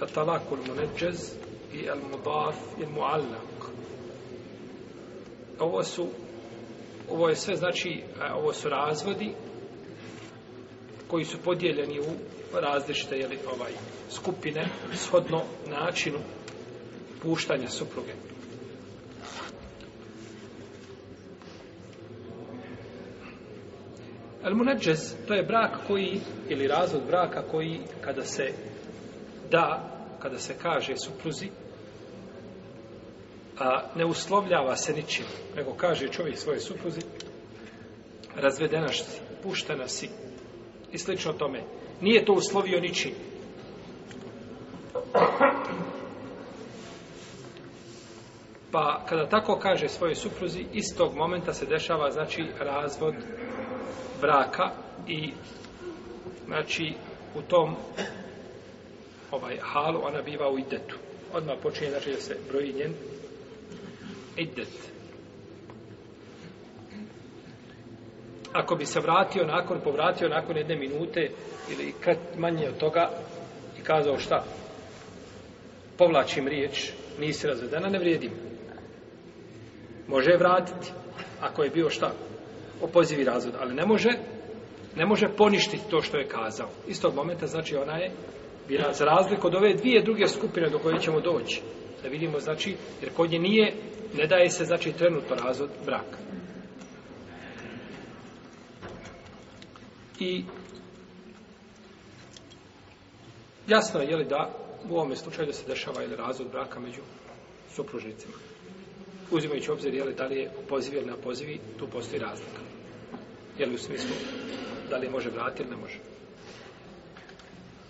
فطلاق المنجز في المضاف المعلق ovo su ovo je sve znači ovo su razvodi koji su podijeljeni u različite jeli, ovaj, skupine shodno načinu puštanja supruge. Al-Munadžez, to je brak koji, ili razvod braka koji, kada se da, kada se kaže supruzi, a ne uslovljava se ničim, nego kaže čovjek svoje supruzi, razvedena si, puštena si, i slično tome. Nije to uslovio ničim. Pa, kada tako kaže svoje supruzi, istog momenta se dešava, znači, razvod braka i, znači, u tom ovaj halu, ona biva u idetu. Odmah počinje, znači, da se broji njen idet. Ako bi se vratio nakon, povratio nakon jedne minute ili kad manje od toga i kazao šta? Povlačim riječ, nisi razvedena, ne vrijedim. Može je vratiti, ako je bio šta? Opozivi razvod, ali ne može, ne može poništiti to što je kazao. Istog momenta, znači, ona je skupina, za razliku od ove dvije druge skupine do koje ćemo doći. Da vidimo, znači, jer kod nje nije, ne daje se, znači, trenutno razvod braka. I jasno je, jeli, da u ovom slučaju da se dešava ili razvod braka među supružnicima. Uzimajući obzir, jeli, da li je u pozivi ili na pozivi, tu postoji razlika. Jeli, u smislu, da li može vratiti ili ne može.